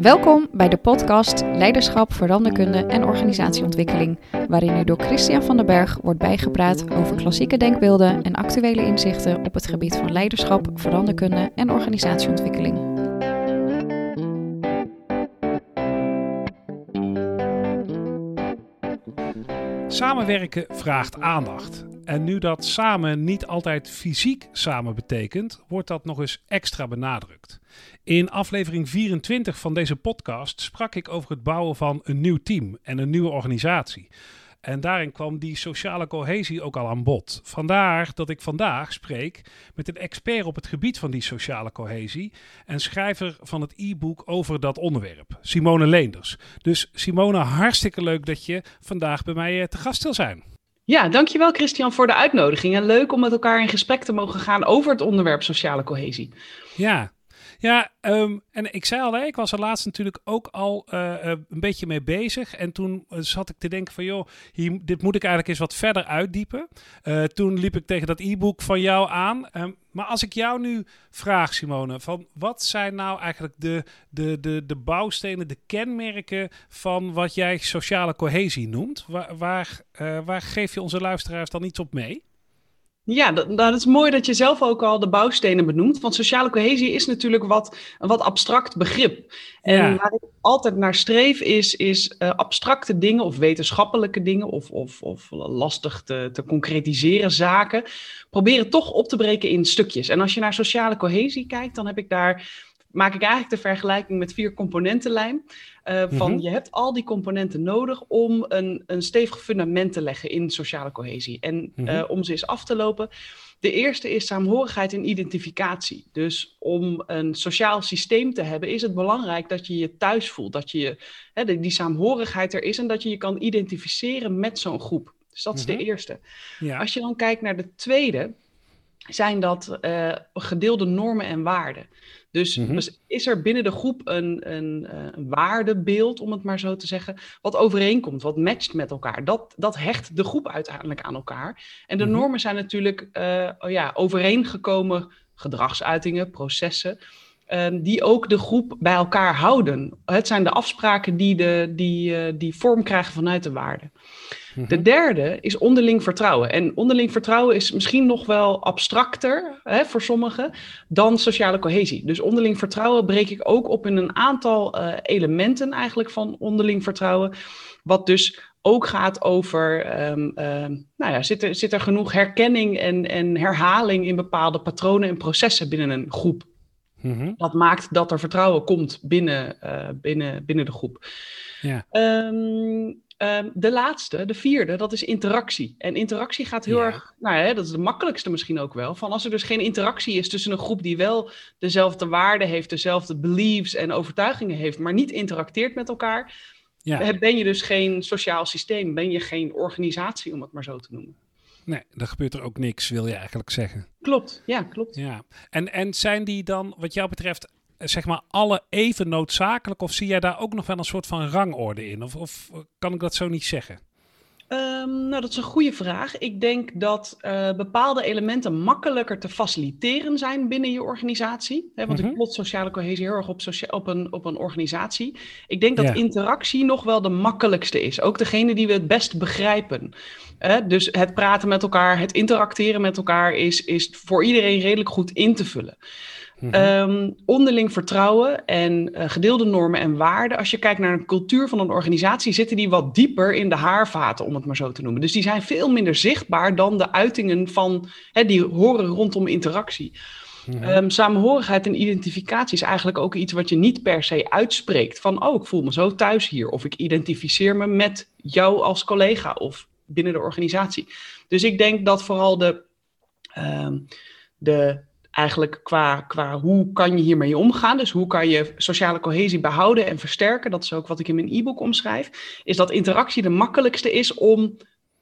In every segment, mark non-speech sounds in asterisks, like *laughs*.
Welkom bij de podcast Leiderschap, Veranderkunde en Organisatieontwikkeling, waarin u door Christian van den Berg wordt bijgepraat over klassieke denkbeelden en actuele inzichten op het gebied van leiderschap, veranderkunde en organisatieontwikkeling. Samenwerken vraagt aandacht. En nu dat samen niet altijd fysiek samen betekent, wordt dat nog eens extra benadrukt. In aflevering 24 van deze podcast sprak ik over het bouwen van een nieuw team en een nieuwe organisatie. En daarin kwam die sociale cohesie ook al aan bod. Vandaar dat ik vandaag spreek met een expert op het gebied van die sociale cohesie en schrijver van het e-book over dat onderwerp, Simone Leenders. Dus Simone, hartstikke leuk dat je vandaag bij mij eh, te gast wil zijn. Ja, dankjewel Christian voor de uitnodiging. En leuk om met elkaar in gesprek te mogen gaan over het onderwerp sociale cohesie. Ja, ja, ehm, en ik zei al, hè, ik was er laatst natuurlijk ook al uh, een beetje mee bezig. En toen zat ik te denken van, joh, dit moet ik eigenlijk eens wat verder uitdiepen. Toen liep ik tegen dat e-book van jou aan. Um, maar als ik jou nu vraag, Simone, van wat zijn nou eigenlijk de, de, de, de bouwstenen, de kenmerken van wat jij sociale cohesie noemt? Waar, waar, waar geef je onze luisteraars dan iets op mee? Ja, dat, dat, is mooi dat je zelf ook al de bouwstenen benoemt. Want sociale cohesie is natuurlijk wat, een wat abstract begrip. En ja. waar ik altijd naar streef is, is uh, abstracte dingen of wetenschappelijke dingen of, of, of lastig te, te concretiseren zaken. Proberen toch op te breken in stukjes. En als je naar sociale cohesie kijkt, dan heb ik daar maak ik eigenlijk de vergelijking met vier componentenlijm. Uh, van mm -hmm. je hebt al die componenten nodig om een, een stevig fundament te leggen in sociale cohesie. En mm -hmm. uh, om ze eens af te lopen. De eerste is saamhorigheid en identificatie. Dus om een sociaal systeem te hebben, is het belangrijk dat je je thuis voelt. Dat je hè, die saamhorigheid er is en dat je je kan identificeren met zo'n groep. Dus dat is mm -hmm. de eerste. Ja. Als je dan kijkt naar de tweede, zijn dat uh, gedeelde normen en waarden. Dus, mm -hmm. dus, is er binnen de groep een, een, een, waardebeeld, om het maar zo te zeggen, wat overeenkomt, wat matcht met elkaar. Dat, dat hecht de groep uiteindelijk aan elkaar. En de mm -hmm. normen zijn natuurlijk uh, ja, overeengekomen gedragsuitingen, processen. Um, die ook de groep bij elkaar houden. Het zijn de afspraken die, de, die, die vorm krijgen vanuit de waarden. Mm -hmm. De derde is onderling vertrouwen. En onderling vertrouwen is misschien nog wel abstracter hè, voor sommigen dan sociale cohesie. Dus onderling vertrouwen breek ik ook op in een aantal uh, elementen eigenlijk van onderling vertrouwen. Wat dus ook gaat over, um, um, nou ja, zit er, zit er genoeg herkenning en, en herhaling in bepaalde patronen en processen binnen een groep? Mm -hmm. Dat maakt dat er vertrouwen komt binnen, uh, binnen, binnen de groep. Ja. Um, Um, de laatste, de vierde, dat is interactie. En interactie gaat heel ja. erg, nou ja, dat is de makkelijkste misschien ook wel. Van als er dus geen interactie is tussen een groep die wel dezelfde waarden heeft, dezelfde beliefs en overtuigingen heeft, maar niet interacteert met elkaar, ja. ben je dus geen sociaal systeem, ben je geen organisatie, om het maar zo te noemen. Nee, er gebeurt er ook niks, wil je eigenlijk zeggen. Klopt, ja, klopt. Ja. En, en zijn die dan, wat jou betreft, zeg maar alle even noodzakelijk? Of zie jij daar ook nog wel een soort van rangorde in? Of, of kan ik dat zo niet zeggen? Um, nou, dat is een goede vraag. Ik denk dat uh, bepaalde elementen makkelijker te faciliteren zijn binnen je organisatie. Hè, want mm -hmm. ik plot sociale cohesie heel erg op, op, een, op een organisatie. Ik denk dat ja. interactie nog wel de makkelijkste is. Ook degene die we het best begrijpen. Dus het praten met elkaar, het interacteren met elkaar is, is voor iedereen redelijk goed in te vullen. Mm -hmm. um, onderling vertrouwen en uh, gedeelde normen en waarden. Als je kijkt naar een cultuur van een organisatie, zitten die wat dieper in de haarvaten, om het maar zo te noemen. Dus die zijn veel minder zichtbaar dan de uitingen van, hè, die horen rondom interactie. Mm -hmm. um, samenhorigheid en identificatie is eigenlijk ook iets wat je niet per se uitspreekt. Van, oh, ik voel me zo thuis hier. Of ik identificeer me met jou als collega of binnen de organisatie. Dus ik denk dat vooral de, um, de eigenlijk qua, qua hoe kan je hiermee omgaan. Dus hoe kan je sociale cohesie behouden en versterken. Dat is ook wat ik in mijn e-book omschrijf. Is dat interactie de makkelijkste is om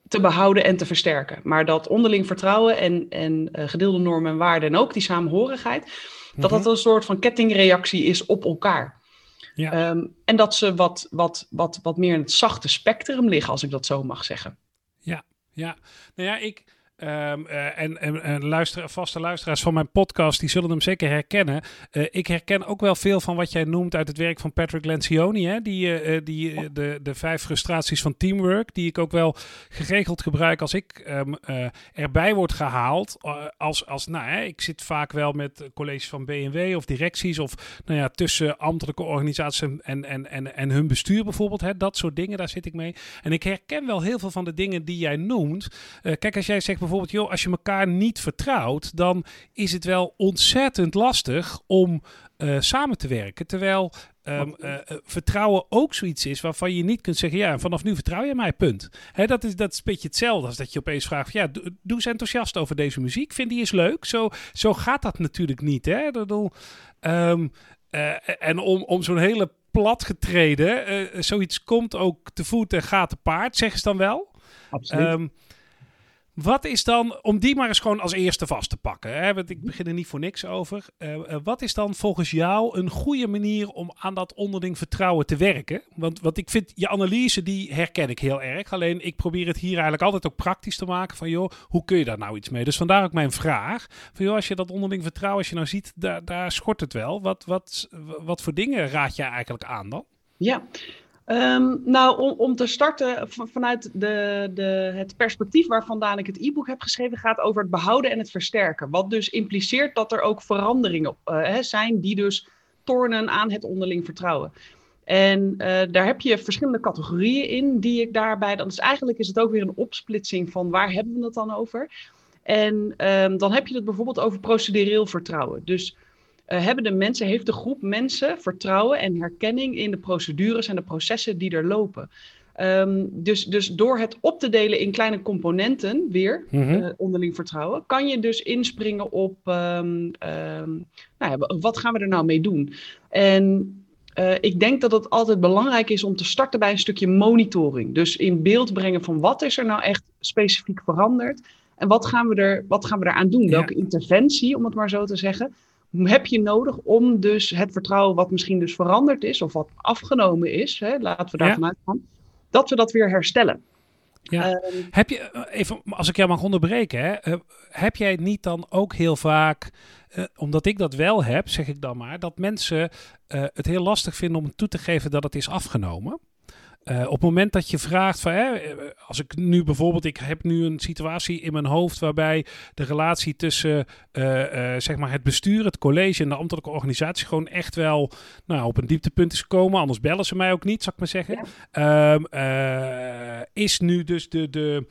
te behouden en te versterken. Maar dat onderling vertrouwen en, en uh, gedeelde normen en waarden en ook die samenhorigheid, dat dat een soort van kettingreactie is op elkaar. Ja. Um, en dat ze wat, wat, wat, wat meer in het zachte spectrum liggen, als ik dat zo mag zeggen. Ja, ja. Nou ja, ik, Um, en, en, en luister, vaste luisteraars van mijn podcast, die zullen hem zeker herkennen. Uh, ik herken ook wel veel van wat jij noemt uit het werk van Patrick Lencioni. Hè? Die, uh, die, de, de vijf frustraties van teamwork, die ik ook wel geregeld gebruik als ik um, erbij word gehaald. als, als, nou, hè, ik zit vaak wel met colleges van BMW of directies of nou ja, tussen ambtelijke organisaties en, en, en, en hun bestuur bijvoorbeeld. Hè? Dat soort dingen, daar zit ik mee. En ik herken wel heel veel van de dingen die jij noemt. kijk, als jij zegt bijvoorbeeld, joh, als je elkaar niet vertrouwt, dan is het wel ontzettend lastig om uh, samen te werken. Terwijl um, uh, vertrouwen ook zoiets is waarvan je niet kunt zeggen: ja, vanaf nu vertrouw je mij, punt. Hè, dat, is, dat is een beetje hetzelfde als dat je opeens vraagt: ja, doe, doe eens enthousiast over deze muziek. Vind die eens leuk? Zo, zo gaat dat natuurlijk niet. Hè? Dat bedoel, um, en om, om zo'n hele platgetreden, zoiets komt ook te voet en gaat te paard, zeggen ze dan wel. Absoluut. Um, wat is dan, om die maar eens gewoon als eerste vast te pakken, hè, want ik begin er niet voor niks over. Uh, uh, wat is dan volgens jou een goede manier om aan dat onderling vertrouwen te werken? Want, want ik vind je analyse, die herken ik heel erg. Alleen ik probeer het hier eigenlijk altijd ook praktisch te maken van, joh, hoe kun je daar nou iets mee? Dus vandaar ook mijn vraag. Van, joh, als je dat onderling vertrouwen, als je nou ziet, daar, daar schort het wel. Wat, wat, wat voor dingen raad jij eigenlijk aan dan? Ja, Um, nou, om, om, te starten vanuit de, de, het perspectief waar vandaan ik het e-book heb geschreven, gaat over het behouden en het versterken. Wat dus impliceert dat er ook veranderingen uh, zijn die dus tornen aan het onderling vertrouwen. En uh, daar heb je verschillende categorieën in die ik daarbij. Dan is eigenlijk is het ook weer een opsplitsing van waar hebben we het dan over. En um, dan heb je het bijvoorbeeld over procedureel vertrouwen. Dus uh, hebben de mensen, heeft de groep mensen vertrouwen en herkenning in de procedures en de processen die er lopen. Um, dus, dus door het op te delen in kleine componenten, weer mm -hmm. uh, onderling vertrouwen, kan je dus inspringen op um, um, nou ja, wat gaan we er nou mee doen. En uh, ik denk dat het altijd belangrijk is om te starten bij een stukje monitoring. Dus in beeld brengen van wat is er nou echt specifiek veranderd en wat gaan we er, wat gaan we eraan doen? Welke interventie, om het maar zo te zeggen, heb je nodig om dus het vertrouwen wat misschien dus veranderd is of wat afgenomen is, hè, laten we daarvan ja. uitgaan, dat we dat weer herstellen. Ja. Um, heb je, eh, even als ik jou mag onderbreken, hè, uh, heb jij niet dan ook heel vaak, uh, omdat ik dat wel heb, zeg ik dan maar, dat mensen het heel lastig vinden om toe te geven dat het is afgenomen? Uh, op het moment dat je vraagt van, hè, als ik nu bijvoorbeeld, ik heb nu een situatie in mijn hoofd waarbij de relatie tussen uh, uh, zeg maar het bestuur, het college en de ambtelijke organisatie gewoon echt wel nou, op een dieptepunt is gekomen. Anders bellen ze mij ook niet, zou ik maar zeggen. Ja. Um, is nu dus de, de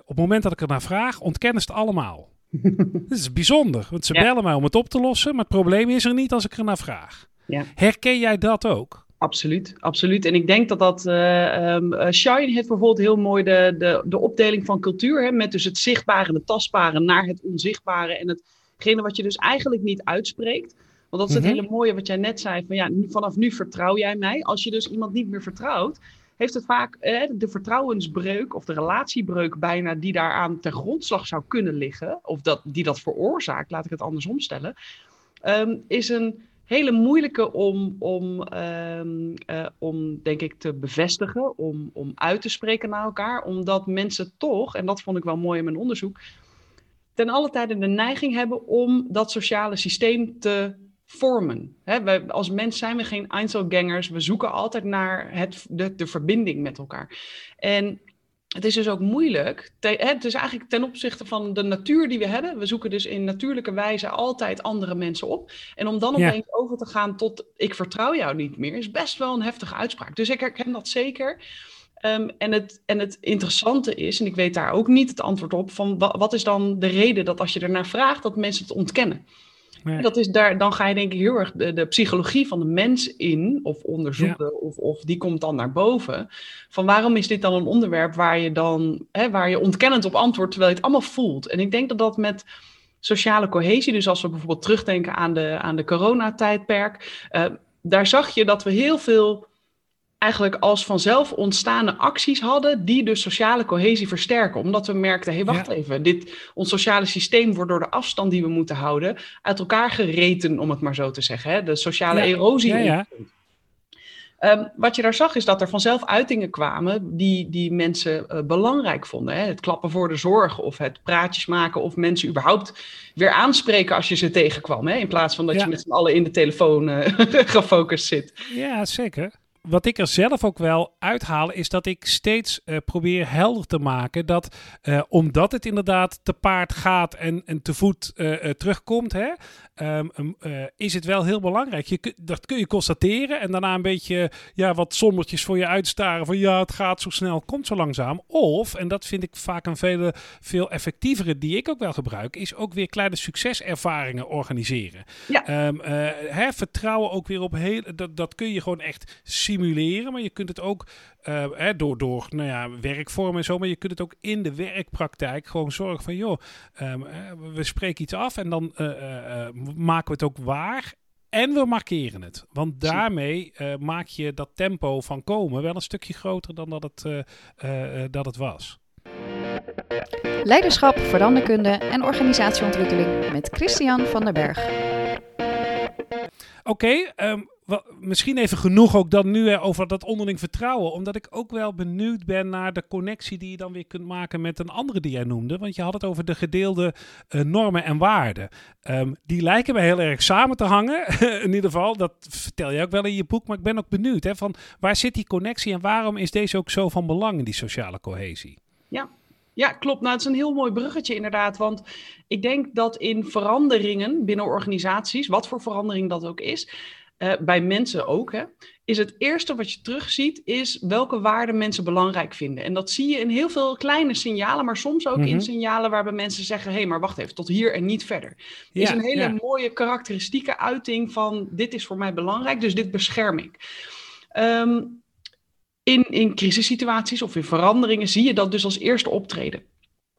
op het moment dat ik er naar vraag, ontkennen ze het allemaal. *laughs* Dat is bijzonder, want ze ja. bellen mij om het op te lossen, maar het probleem is er niet als ik er naar vraag. Ja. Herken jij dat ook? Absoluut, absoluut. En ik denk dat dat. Uh, um, Shine heeft bijvoorbeeld heel mooi de, de, de opdeling van cultuur. Hè, met dus het zichtbare en het tastbare naar het onzichtbare. En hetgene wat je dus eigenlijk niet uitspreekt. Want dat is het mm -hmm. hele mooie wat jij net zei. Van ja, vanaf nu vertrouw jij mij. Als je dus iemand niet meer vertrouwt, heeft het vaak eh, de vertrouwensbreuk of de relatiebreuk bijna die daaraan ten grondslag zou kunnen liggen. Of dat, die dat veroorzaakt, laat ik het andersom stellen. Um, is een hele moeilijke om, om, um, uh, om denk ik, te bevestigen, om, om uit te spreken naar elkaar. Omdat mensen toch, en dat vond ik wel mooi in mijn onderzoek, ten alle tijde de neiging hebben om dat sociale systeem te vormen. Hè, als mens zijn we geen Einzelgangers, we zoeken altijd naar het, de, de verbinding met elkaar. En het is dus ook moeilijk. Het is eigenlijk ten opzichte van de natuur die we hebben. We zoeken dus in natuurlijke wijze altijd andere mensen op. En om dan opeens ja. over te gaan tot ik vertrouw jou niet meer, is best wel een heftige uitspraak. Dus ik herken dat zeker. Um, en, het, en het interessante is, en ik weet daar ook niet het antwoord op, van wat is dan de reden dat als je ernaar vraagt, dat mensen het ontkennen. Nee. Dat is daar, dan ga je denk ik heel erg de, de psychologie van de mens in, of onderzoeken, ja. of, of die komt dan naar boven. Van waarom is dit dan een onderwerp waar je dan, hè, waar je ontkennend op antwoordt, terwijl je het allemaal voelt. En ik denk dat dat met sociale cohesie, dus als we bijvoorbeeld terugdenken aan de, aan de coronatijdperk, uh, daar zag je dat we heel veel eigenlijk als vanzelf ontstaande acties hadden die de sociale cohesie versterken. Omdat we merkten, hé, hey, wacht ja. even, dit, ons sociale systeem wordt door de afstand die we moeten houden uit elkaar gereten, om het maar zo te zeggen. Hè? De sociale ja. erosie. Ja, Ehm, wat je daar zag is dat er vanzelf uitingen kwamen die, die mensen uh, belangrijk vonden. Hè? Het klappen voor de zorg of het praatjes maken of mensen überhaupt weer aanspreken als je ze tegenkwam. Hè? In plaats van dat je met z'n allen in de telefoon uh, *laughs* gefocust zit. Ja, zeker wat ik er zelf ook wel uithaal, is dat ik steeds uh, probeer helder te maken dat uh, omdat het inderdaad te paard gaat en, en te voet uh, terugkomt, hè, um, um, is het wel heel belangrijk. Je, dat kun je constateren en daarna een beetje ja, wat sombertjes voor je uitstaren van ja, het gaat zo snel, komt zo langzaam. Of, en dat vind ik vaak een vele, veel effectievere die ik ook wel gebruik, is ook weer kleine succeservaringen organiseren. Ja. Um, hè, vertrouwen ook weer op heel, dat, dat kun je gewoon echt zien simuleren, maar je kunt het ook uh, hè, door, door nou ja, werkvormen en zo, maar je kunt het ook in de werkpraktijk gewoon zorgen van, joh, um, we spreken iets af en dan uh, maken we het ook waar. En we markeren het. Want daarmee maak je dat tempo van komen wel een stukje groter dan dat het, dat het was. Leiderschap, veranderkunde en organisatieontwikkeling met Christian van der Berg. Oké, okay, um, ehm, misschien even genoeg ook dan nu over dat onderling vertrouwen. Omdat ik ook wel benieuwd ben naar de connectie die je dan weer kunt maken met een andere die jij noemde. Want je had het over de gedeelde uh, normen en waarden. Um, die lijken me heel erg samen te hangen. *laughs* in ieder geval, dat vertel je ook wel in je boek. Maar ik ben ook benieuwd hè, van waar zit die connectie en waarom is deze ook zo van belang in die sociale cohesie? Ja, ja, klopt. Nou, het is een heel mooi bruggetje inderdaad. Want ik denk dat in veranderingen binnen organisaties, wat voor verandering dat ook is, uh, bij mensen ook, hè, is het eerste wat je terugziet, is welke waarden mensen belangrijk vinden. En dat zie je in heel veel kleine signalen, maar soms ook in mhm. signalen waarbij mensen zeggen, hé, hey, maar wacht even, tot hier en niet verder. Is een hele mooie karakteristieke uiting van, dit is voor mij belangrijk, dus dit bescherm ik. Um, in, in crisissituaties of in veranderingen zie je dat dus als eerste optreden.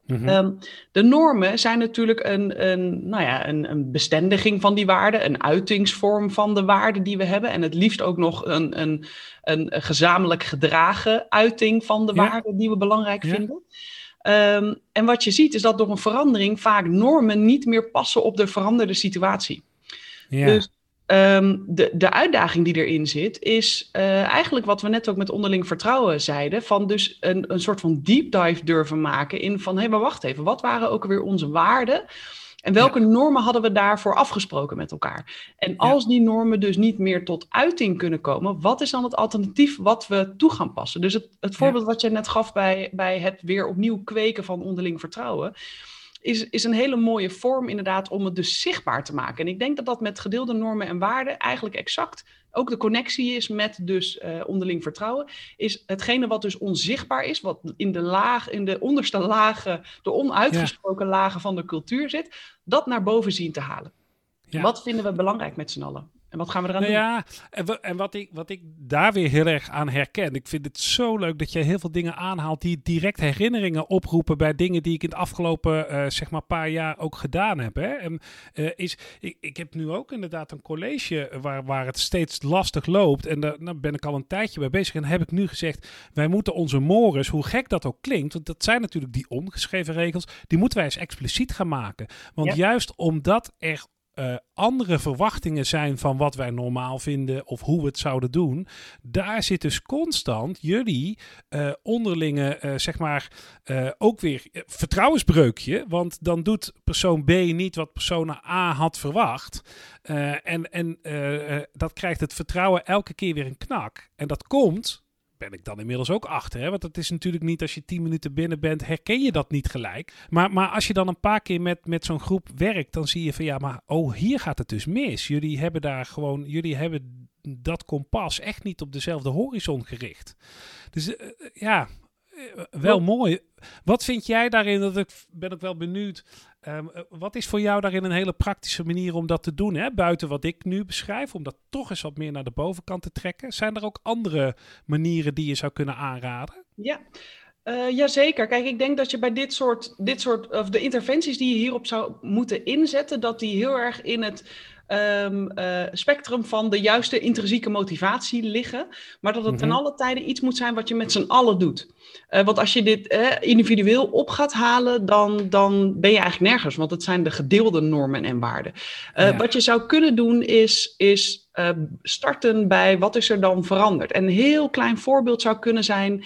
Mhm. Ehm, de normen zijn natuurlijk een, een, nou ja, een, een, bestendiging van die waarden, een uitingsvorm van de waarden die we hebben. En het liefst ook nog een, een, een gezamenlijk gedragen uiting van de waarden die we belangrijk vinden. Um, en wat je ziet is dat door een verandering vaak normen niet meer passen op de veranderde situatie. Ja. Dus Um, de, de uitdaging die erin zit, is uh, eigenlijk wat we net ook met onderling vertrouwen zeiden. Van dus een, een soort van deep dive durven maken in van hé, hey, maar wacht even, wat waren ook weer onze waarden? En welke normen hadden we daarvoor afgesproken met elkaar? En als die normen dus niet meer tot uiting kunnen komen, wat is dan het alternatief wat we toe gaan passen? Dus het, het voorbeeld wat je net gaf bij, bij het weer opnieuw kweken van onderling vertrouwen is, is een hele mooie vorm inderdaad om het dus zichtbaar te maken. En ik denk dat dat met gedeelde normen en waarden eigenlijk exact ook de connectie is met dus uh, onderling vertrouwen, is hetgene wat dus onzichtbaar is, wat in de laag, in de onderste lagen, de onuitgesproken lagen van de cultuur zit, dat naar boven zien te halen. Wat vinden we belangrijk met z'n allen? En wat gaan we eraan nou doen? Ja, en, en, wat, ik, wat ik daar weer heel erg aan herken. Ik vind het zo leuk dat je heel veel dingen aanhaalt die direct herinneringen oproepen bij dingen die ik in het afgelopen uh, zeg maar paar jaar ook gedaan heb. Hè. En, uh, is, ik, ik heb nu ook inderdaad een college waar, waar het steeds lastig loopt. En daar nou ben ik al een tijdje mee bezig. En heb ik nu gezegd, wij moeten onze mores, hoe gek dat ook klinkt, want dat zijn natuurlijk die ongeschreven regels, die moeten wij eens expliciet gaan maken. Want juist omdat er uh, andere verwachtingen zijn van wat wij normaal vinden of hoe we het zouden doen. Daar zit dus constant jullie uh, onderlinge, uh, zeg maar, ook weer vertrouwensbreukje. Want dan doet persoon B niet wat persoon A had verwacht. en en dat krijgt het vertrouwen elke keer weer een knak. En dat komt ben ik dan inmiddels ook achter. Hè? Want het is natuurlijk niet als je tien minuten binnen bent, herken je dat niet gelijk. Maar, maar als je dan een paar keer met, met zo'n groep werkt, dan zie je van ja, maar oh, hier gaat het dus mis. Jullie hebben daar gewoon, jullie hebben dat kompas echt niet op dezelfde horizon gericht. Dus uh, ja, uh, wel mooi. Wat vind jij daarin? Dat ik ben ook wel benieuwd. Um, wat is voor jou daarin een hele praktische manier om dat te doen? Hè? Buiten wat ik nu beschrijf, om dat toch eens wat meer naar de bovenkant te trekken. Zijn er ook andere manieren die je zou kunnen aanraden? Ja, Uh, jazeker. Kijk, ik denk dat je bij dit soort, dit soort, of de interventies die je hierop zou moeten inzetten, dat die heel erg in het um, uh, spectrum van de juiste intrinsieke motivatie liggen. Maar dat het mm ten alle tijde iets moet zijn wat je met z'n allen doet. Uh, want als je dit uh, individueel op gaat halen, dan, dan ben je eigenlijk nergens. Want het zijn de gedeelde normen en waarden. Ja. Wat je zou kunnen doen is, is starten bij wat is er dan veranderd. En een heel klein voorbeeld zou kunnen zijn.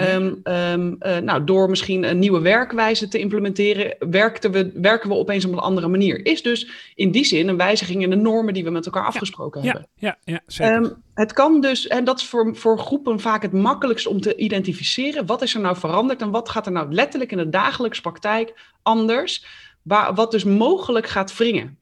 Um, um, uh, nou, door misschien een nieuwe werkwijze te implementeren, werkten we, werken we opeens op een andere manier. Is dus in die zin een wijziging in de normen die we met elkaar afgesproken ja, hebben. Ja, ja, zeker. Um, het kan dus, en dat is voor, voor groepen vaak het makkelijkst om te identificeren. Wat is er nou veranderd en wat gaat er nou letterlijk in de dagelijkse praktijk anders? Waar, wat dus mogelijk gaat wringen.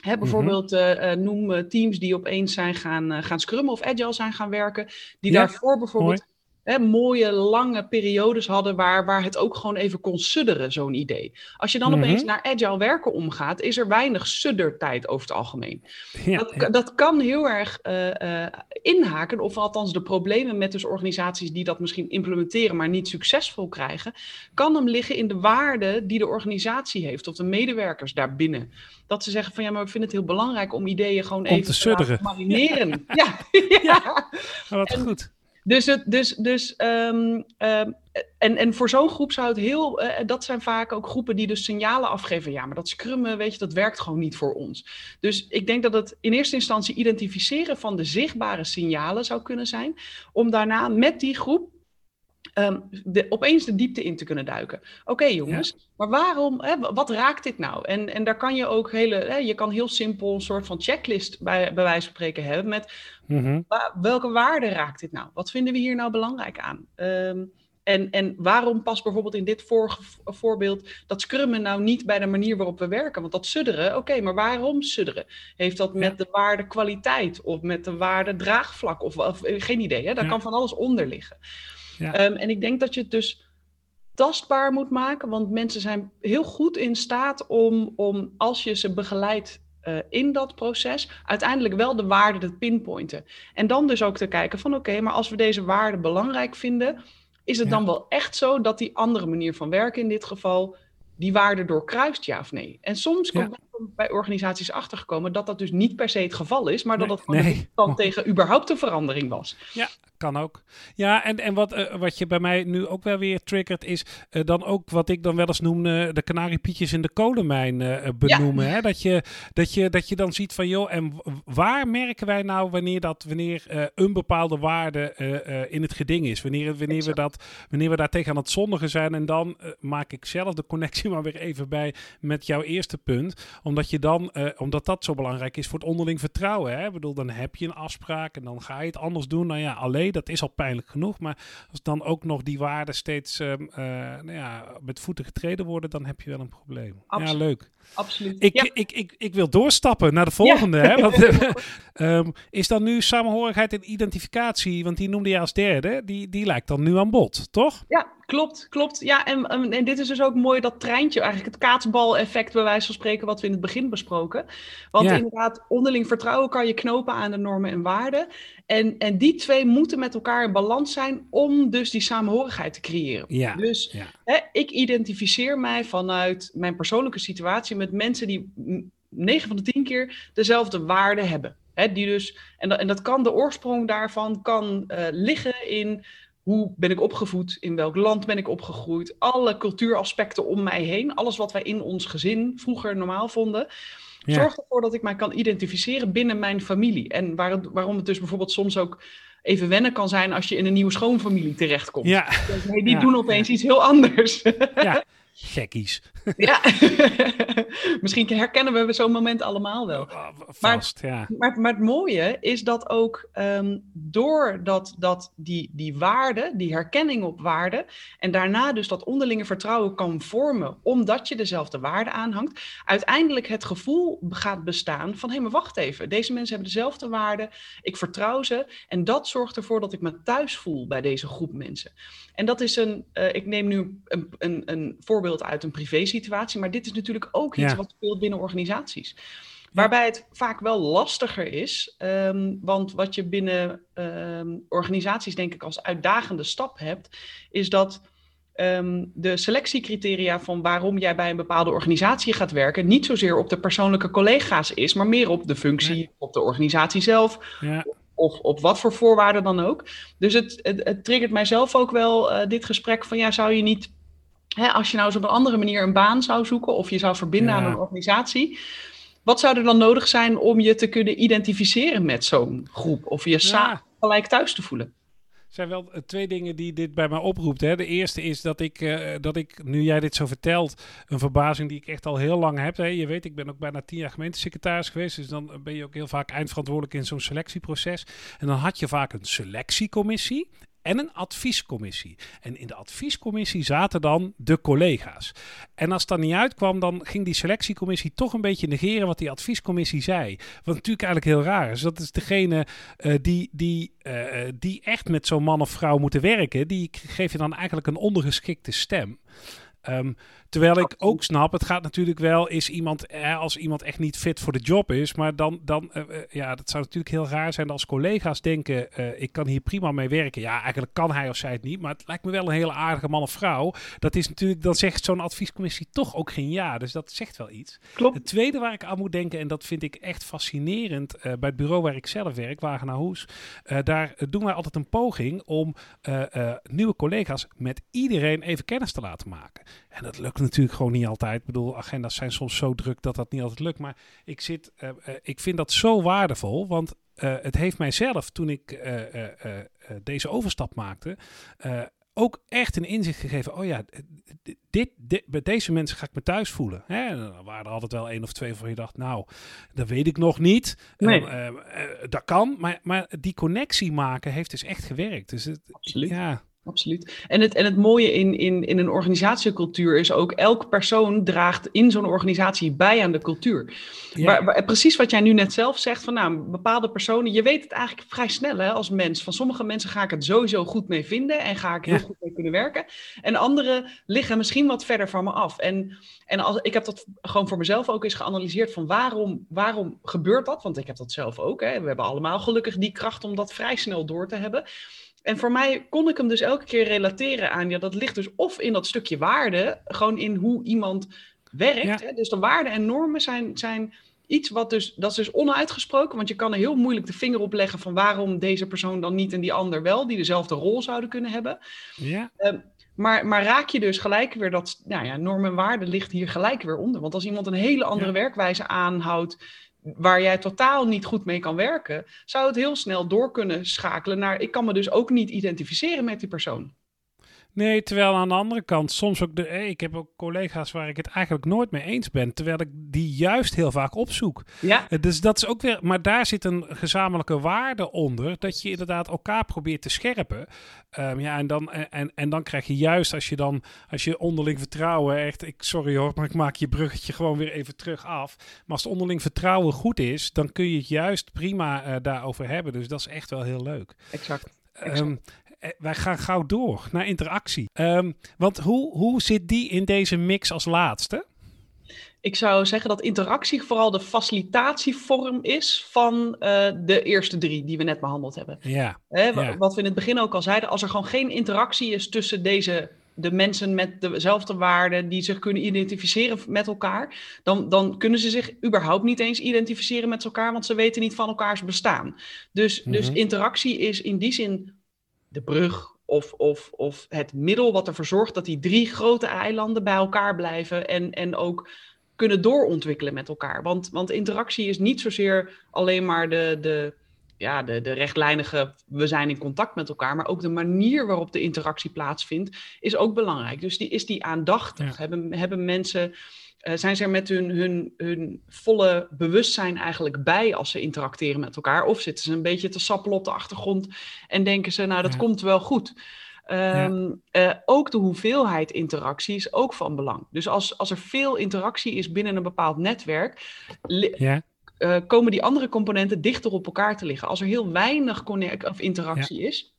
Hè, bijvoorbeeld uh, noem teams die opeens zijn gaan, uh, gaan scrummen of agile zijn gaan werken. Die ja, daarvoor bijvoorbeeld hè, mooie, lange periodes hadden waar, waar het ook gewoon even kon sudderen, zo'n idee. Als je dan mm-hmm. opeens naar agile werken omgaat, is er weinig suddertijd over het algemeen. *laughs* Ja, dat, ja. dat kan heel erg uh, uh, inhaken, of althans de problemen met dus organisaties die dat misschien implementeren, maar niet succesvol krijgen, kan hem liggen in de waarde die de organisatie heeft, of de medewerkers daarbinnen. Dat ze zeggen van ja, maar we vinden het heel belangrijk om ideeën gewoon om even te, te marineren. *laughs* *laughs* ja, ja. ja. wat en, goed. Dus, het, dus, dus um, um, en, en voor zo'n groep zou het heel, uh, dat zijn vaak ook groepen die dus signalen afgeven. Ja, maar dat scrummen, weet je, dat werkt gewoon niet voor ons. Dus ik denk dat het in eerste instantie identificeren van de zichtbare signalen zou kunnen zijn. Om daarna met die groep Um, de, opeens de diepte in te kunnen duiken. Oké okay, jongens, ja. maar waarom, hè, wat raakt dit nou? En, en daar kan je ook hele, hè, je kan heel simpel een soort van checklist bij, bij wijze van spreken hebben met wa, welke waarde raakt dit nou? Wat vinden we hier nou belangrijk aan? Um, en, en waarom past bijvoorbeeld in dit voor, voorbeeld dat scrummen nou niet bij de manier waarop we werken? Want dat sudderen, oké, okay, maar waarom sudderen? Heeft dat met ja. de waarde kwaliteit of met de waarde draagvlak? Of, of geen idee, hè? daar ja. kan van alles onder liggen. Ja. Um, en ik denk dat je het dus tastbaar moet maken, want mensen zijn heel goed in staat om, om als je ze begeleidt uh, in dat proces, uiteindelijk wel de waarde te pinpointen. En dan dus ook te kijken van oké, okay, maar als we deze waarde belangrijk vinden, is het ja. dan wel echt zo dat die andere manier van werken in dit geval die waarde doorkruist, ja of nee? En soms komt ja. Bij organisaties achtergekomen dat dat dus niet per se het geval is, maar dat nee, dat gewoon nee. tegen überhaupt een verandering was. Ja, kan ook. Ja, en, en wat, uh, wat je bij mij nu ook wel weer triggert, is uh, dan ook wat ik dan wel eens noem uh, de kanariepietjes in de kolenmijn benoemen. Ja. Hè? Dat, je, dat, je, dat je dan ziet van, joh, en waar merken wij nou wanneer, dat, wanneer een bepaalde waarde in het geding is? Wanneer, wanneer, we dat, wanneer we daar tegen aan het zondigen zijn. En dan maak ik zelf de connectie *laughs* maar weer even bij met jouw eerste punt. Omdat, je dan, omdat dat zo belangrijk is voor het onderling vertrouwen. Hè? Ik bedoel, dan heb je een afspraak en dan ga je het anders doen. Nou ja, alleen dat is al pijnlijk genoeg. Maar als dan ook nog die waarden steeds um, uh, nou ja, met voeten getreden worden, dan heb je wel een probleem. Absoluut. Ja, leuk. Absoluut. Ik, ja. ik, ik, ik, ik wil doorstappen naar de volgende. Ja. Hè? Want, um, *laughs* is dan nu samenhorigheid en identificatie, want die noemde je als derde, die, die lijkt dan nu aan bod, toch? Ja, klopt, klopt. Ja, en, en dit is dus ook mooi dat treintje, eigenlijk het kaatsbal-effect bij wijze van spreken, wat we in het begin besproken. Want ja. inderdaad, onderling vertrouwen kan je knopen aan de normen en waarden. En, en die twee moeten met elkaar in balans zijn om dus die samenhorigheid te creëren. Ja, dus ja. Hè, ik identificeer mij vanuit mijn persoonlijke situatie met mensen die 9 van de 10 keer dezelfde waarden hebben. Hè, die dus, en, dat, en dat kan de oorsprong daarvan kan uh, liggen in hoe ben ik opgevoed, in welk land ben ik opgegroeid, alle cultuuraspecten om mij heen, alles wat wij in ons gezin vroeger normaal vonden. Ja. Zorg ervoor dat ik mij kan identificeren binnen mijn familie. En waar het, waarom het dus bijvoorbeeld soms ook even wennen kan zijn als je in een nieuwe schoonfamilie terechtkomt. Ja. Dus, nee, die ja. doen opeens iets heel anders. Ja, *laughs* gekkies. Ja, *laughs* misschien herkennen we zo'n moment allemaal wel. Vast, maar, ja. maar, maar, het mooie is dat ook um, doordat dat die, die waarde, die herkenning op waarde, en daarna dus dat onderlinge vertrouwen kan vormen, omdat je dezelfde waarde aanhangt, uiteindelijk het gevoel gaat bestaan van, hé, hey, maar wacht even, deze mensen hebben dezelfde waarde, ik vertrouw ze, en dat zorgt ervoor dat ik me thuis voel bij deze groep mensen. En dat is een, uh, ik neem nu een, een, een voorbeeld uit een privé situatie, maar dit is natuurlijk ook iets Ja. wat speelt binnen organisaties. Waarbij het vaak wel lastiger is, ehm, want wat je binnen ehm, organisaties denk ik als uitdagende stap hebt, is dat ehm, de selectiecriteria van waarom jij bij een bepaalde organisatie gaat werken niet zozeer op de persoonlijke collega's is, maar meer op de functie, op de organisatie zelf. Ja. Of op wat voor voorwaarden dan ook. Dus het, het, het triggert mijzelf ook wel, uh, dit gesprek van ja, zou je niet, hè, als je nou eens op een andere manier een baan zou zoeken of je zou verbinden aan een organisatie, wat zou er dan nodig zijn om je te kunnen identificeren met zo'n groep? Of je ja. gelijk thuis te voelen? Er zijn wel eh, twee dingen die dit bij mij oproept. Hè. De eerste is dat ik, uh, dat ik, nu jij dit zo vertelt, een verbazing die ik echt al heel lang heb. Hè. Je weet, ik ben ook bijna tien jaar gemeentesecretaris geweest. Dus dan ben je ook heel vaak eindverantwoordelijk in zo'n selectieproces. En dan had je vaak een selectiecommissie en een adviescommissie. En in de adviescommissie zaten dan de collega's. En als dat niet uitkwam, dan ging die selectiecommissie toch een beetje negeren wat die adviescommissie zei. Wat natuurlijk eigenlijk heel raar is. Dat is degene uh, die, die, uh, die echt met zo'n man of vrouw moeten werken. Die geef je dan eigenlijk een ondergeschikte stem. Um, terwijl ik ook snap, het gaat natuurlijk wel, is iemand, eh, als iemand echt niet fit voor de job is, maar dan, dan uh, ja, dat zou natuurlijk heel raar zijn als collega's denken, uh, ik kan hier prima mee werken. Ja, eigenlijk kan hij of zij het niet, maar het lijkt me wel een hele aardige man of vrouw. Dat is natuurlijk, dan zegt zo'n adviescommissie toch ook geen ja, dus dat zegt wel iets. Klopt. Het tweede waar ik aan moet denken, en dat vind ik echt fascinerend, bij het bureau waar ik zelf werk, Wagenaar Hoes, daar doen wij altijd een poging om nieuwe collega's met iedereen even kennis te laten maken. En dat lukt natuurlijk gewoon niet altijd. Ik bedoel, agenda's zijn soms zo druk dat dat niet altijd lukt. Maar ik, zit, uh, uh, ik vind dat zo waardevol. Want uh, het heeft mijzelf, toen ik deze overstap maakte, ook echt een inzicht gegeven. Oh ja, dit, dit, bij deze mensen ga ik me thuis voelen. Hè? En dan waren er altijd wel één of twee van je dacht, nou, dat weet ik nog niet. Nee. dat kan, maar, maar die connectie maken heeft dus echt gewerkt. Dus het, Absoluut. Ja, Absoluut. En het, en het mooie in, in, in een organisatiecultuur is ook, elk persoon draagt in zo'n organisatie bij aan de cultuur. Ja. Waar, precies wat jij nu net zelf zegt, van nou, bepaalde personen, je weet het eigenlijk vrij snel hè, als mens. Van sommige mensen ga ik het sowieso goed mee vinden en ga ik heel goed mee kunnen werken. En andere liggen misschien wat verder van me af. En, en als, ik heb dat gewoon voor mezelf ook eens geanalyseerd van waarom, waarom gebeurt dat? Want ik heb dat zelf ook. Hè. We hebben allemaal gelukkig die kracht om dat vrij snel door te hebben. En voor mij kon ik hem dus elke keer relateren aan, ja, dat ligt dus of in dat stukje waarde, gewoon in hoe iemand werkt. Hè? Dus de waarden en normen zijn, zijn iets wat dus, dat is dus onuitgesproken, want je kan er heel moeilijk de vinger op leggen van waarom deze persoon dan niet en die ander wel, die dezelfde rol zouden kunnen hebben. Ja. Uh, maar, maar raak je dus gelijk weer dat, nou ja, normen en waarden ligt hier gelijk weer onder. Want als iemand een hele andere ja. werkwijze aanhoudt, waar jij totaal niet goed mee kan werken, zou het heel snel door kunnen schakelen naar ik kan me dus ook niet identificeren met die persoon. Nee, terwijl aan de andere kant soms ook de. Eh, ik heb ook collega's waar ik het eigenlijk nooit mee eens ben. Terwijl ik die juist heel vaak opzoek. Ja. Dus dat is ook weer. Maar daar zit een gezamenlijke waarde onder. Dat je inderdaad elkaar probeert te scherpen. Um, ja, en dan, en, en dan krijg je juist als je dan. Als je onderling vertrouwen. Echt. Ik, sorry hoor, maar ik maak je bruggetje gewoon weer even terug af. Maar als het onderling vertrouwen goed is. Dan kun je het juist prima uh, daarover hebben. Dus dat is echt wel heel leuk. Exact. exact. Um, wij gaan gauw door naar interactie. Um, want hoe, hoe zit die in deze mix als laatste? Ik zou zeggen dat interactie vooral de facilitatievorm is van uh, de eerste drie die we net behandeld hebben. Ja, Hè, ja. Wat we in het begin ook al zeiden, als er gewoon geen interactie is tussen deze de mensen met dezelfde waarden die zich kunnen identificeren met elkaar, dan, dan kunnen ze zich überhaupt niet eens identificeren met elkaar, want ze weten niet van elkaars bestaan. Dus, dus interactie is in die zin de brug of, of, of het middel wat ervoor zorgt dat die drie grote eilanden bij elkaar blijven en, en ook kunnen doorontwikkelen met elkaar. Want, want interactie is niet zozeer alleen maar de, de, ja, de, de rechtlijnige, we zijn in contact met elkaar, maar ook de manier waarop de interactie plaatsvindt is ook belangrijk. Dus die, is die aandachtig? Ja. Hebben, hebben mensen uh, zijn ze er met hun, hun, hun volle bewustzijn eigenlijk bij als ze interacteren met elkaar? Of zitten ze een beetje te sappelen op de achtergrond en denken ze, nou dat ja. komt wel goed? Um, ja. uh, ook de hoeveelheid interactie is ook van belang. Dus als, als er veel interactie is binnen een bepaald netwerk, ja. uh, komen die andere componenten dichter op elkaar te liggen. Als er heel weinig of interactie is,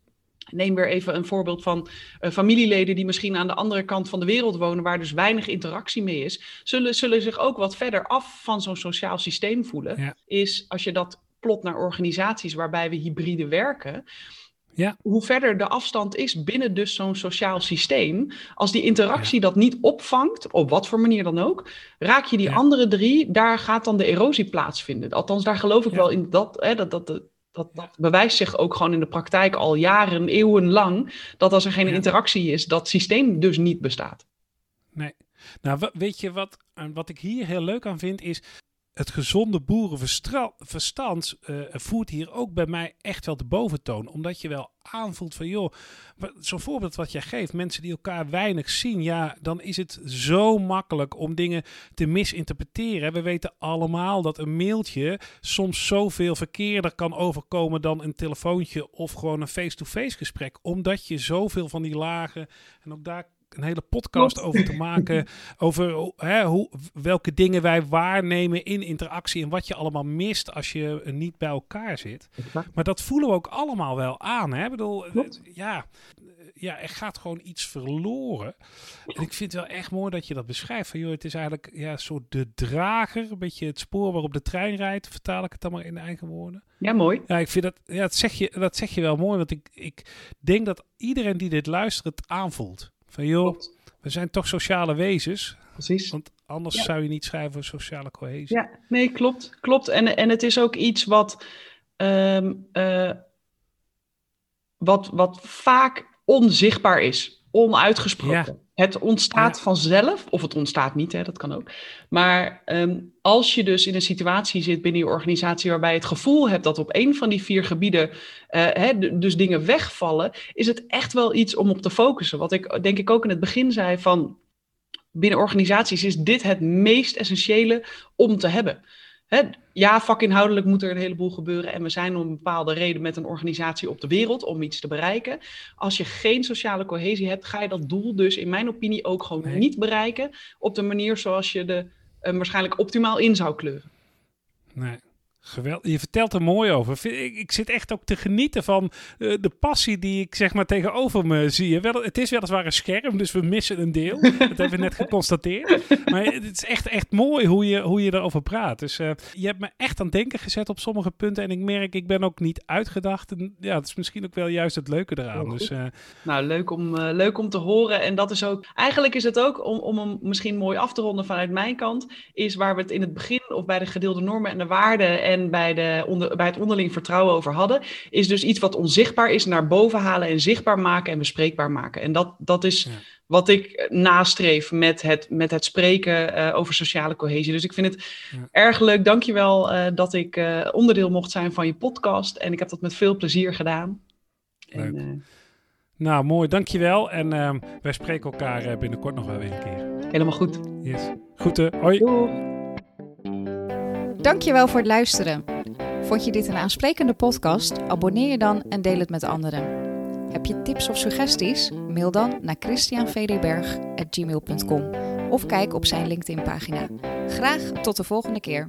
Neem weer even een voorbeeld van uh, familieleden die misschien aan de andere kant van de wereld wonen, waar dus weinig interactie mee is, zullen, zullen zich ook wat verder af van zo'n sociaal systeem voelen. Ja. Is als je dat plot naar organisaties waarbij we hybride werken, ja. hoe verder de afstand is binnen dus zo'n sociaal systeem, als die interactie dat niet opvangt, op wat voor manier dan ook, raak je die andere drie, daar gaat dan de erosie plaatsvinden. Althans, daar geloof ik wel in dat, hè, dat, dat, dat, bewijst zich ook gewoon in de praktijk al jaren, eeuwenlang, dat als er geen interactie is, dat systeem dus niet bestaat. Nee. Nou, weet je wat, wat ik hier heel leuk aan vind, is het gezonde boerenverstand uh, voert hier ook bij mij echt wel de boventoon. Omdat je wel aanvoelt van, joh, zo'n voorbeeld wat jij geeft, mensen die elkaar weinig zien, ja, dan is het zo makkelijk om dingen te misinterpreteren. We weten allemaal dat een mailtje soms zoveel verkeerder kan overkomen dan een telefoontje of gewoon een face-to-face -face gesprek. Omdat je zoveel van die lagen, en ook daar een hele podcast over te maken. *laughs* over hè, hoe, welke dingen wij waarnemen in interactie. En wat je allemaal mist als je niet bij elkaar zit. Maar dat voelen we ook allemaal wel aan. Hè? Ik bedoel, ja, ja, er gaat gewoon iets verloren. En ik vind het wel echt mooi dat je dat beschrijft. Van, joh, het is eigenlijk ja, zo de drager. Een beetje het spoor waarop de trein rijdt. Vertaal ik het dan maar in eigen woorden. Ja, mooi. Ja, ik vind dat, ja, dat, zeg je, dat zeg je wel mooi. Want ik, ik denk dat iedereen die dit luistert het aanvoelt. Van joh, we zijn toch sociale wezens. Precies. Want anders zou je niet schrijven over sociale cohesie. Ja, nee, klopt. Klopt. En, en het is ook iets wat, um, uh, wat, wat vaak onzichtbaar is, onuitgesproken. Het ontstaat vanzelf, of het ontstaat niet, hè, dat kan ook. Maar ehm, als je dus in een situatie zit binnen je organisatie waarbij je het gevoel hebt dat op een van die vier gebieden uh, hè, dus dingen wegvallen, is het echt wel iets om op te focussen. Wat ik denk ik ook in het begin zei van binnen organisaties is dit het meest essentiële om te hebben. Hè, ja, vakinhoudelijk moet er een heleboel gebeuren en we zijn om een bepaalde reden met een organisatie op de wereld om iets te bereiken. Als je geen sociale cohesie hebt, ga je dat doel dus in mijn opinie ook gewoon niet bereiken op de manier zoals je er uh, waarschijnlijk optimaal in zou kleuren. Nee. Geweldig. Je vertelt er mooi over. Ik, ik zit echt ook te genieten van uh, de passie die ik zeg maar tegenover me zie. Wel, het is weliswaar een scherm, dus we missen een deel. *laughs* dat hebben we net geconstateerd. Maar het is echt, echt mooi hoe je, hoe je erover praat. Dus uh, je hebt me echt aan het denken gezet op sommige punten. En ik merk, ik ben ook niet uitgedacht. En ja, het is misschien ook wel juist het leuke eraan. dus, uh, nou, leuk om, leuk om te horen. En dat is ook, eigenlijk is het ook, om, om hem misschien mooi af te ronden vanuit mijn kant, is waar we het in het begin of bij de gedeelde normen en de waarden en bij, de onder, bij het onderling vertrouwen over hadden, is dus iets wat onzichtbaar is naar boven halen en zichtbaar maken en bespreekbaar maken. En dat, dat is wat ik nastreef met het, met het spreken uh, over sociale cohesie. Dus ik vind het ja. erg leuk. Dankjewel uh, dat ik uh, onderdeel mocht zijn van je podcast. En ik heb dat met veel plezier gedaan. Leuk. En, nou, mooi. Dankjewel. En ehm, wij spreken elkaar binnenkort nog wel weer een keer. Helemaal goed. Yes. Groeten. Hoi. Doei. Dankjewel voor het luisteren. Vond je dit een aansprekende podcast? Abonneer je dan en deel het met anderen. Heb je tips of suggesties? Mail dan naar christianvdberg.gmail.com of kijk op zijn LinkedIn-pagina. Graag tot de volgende keer.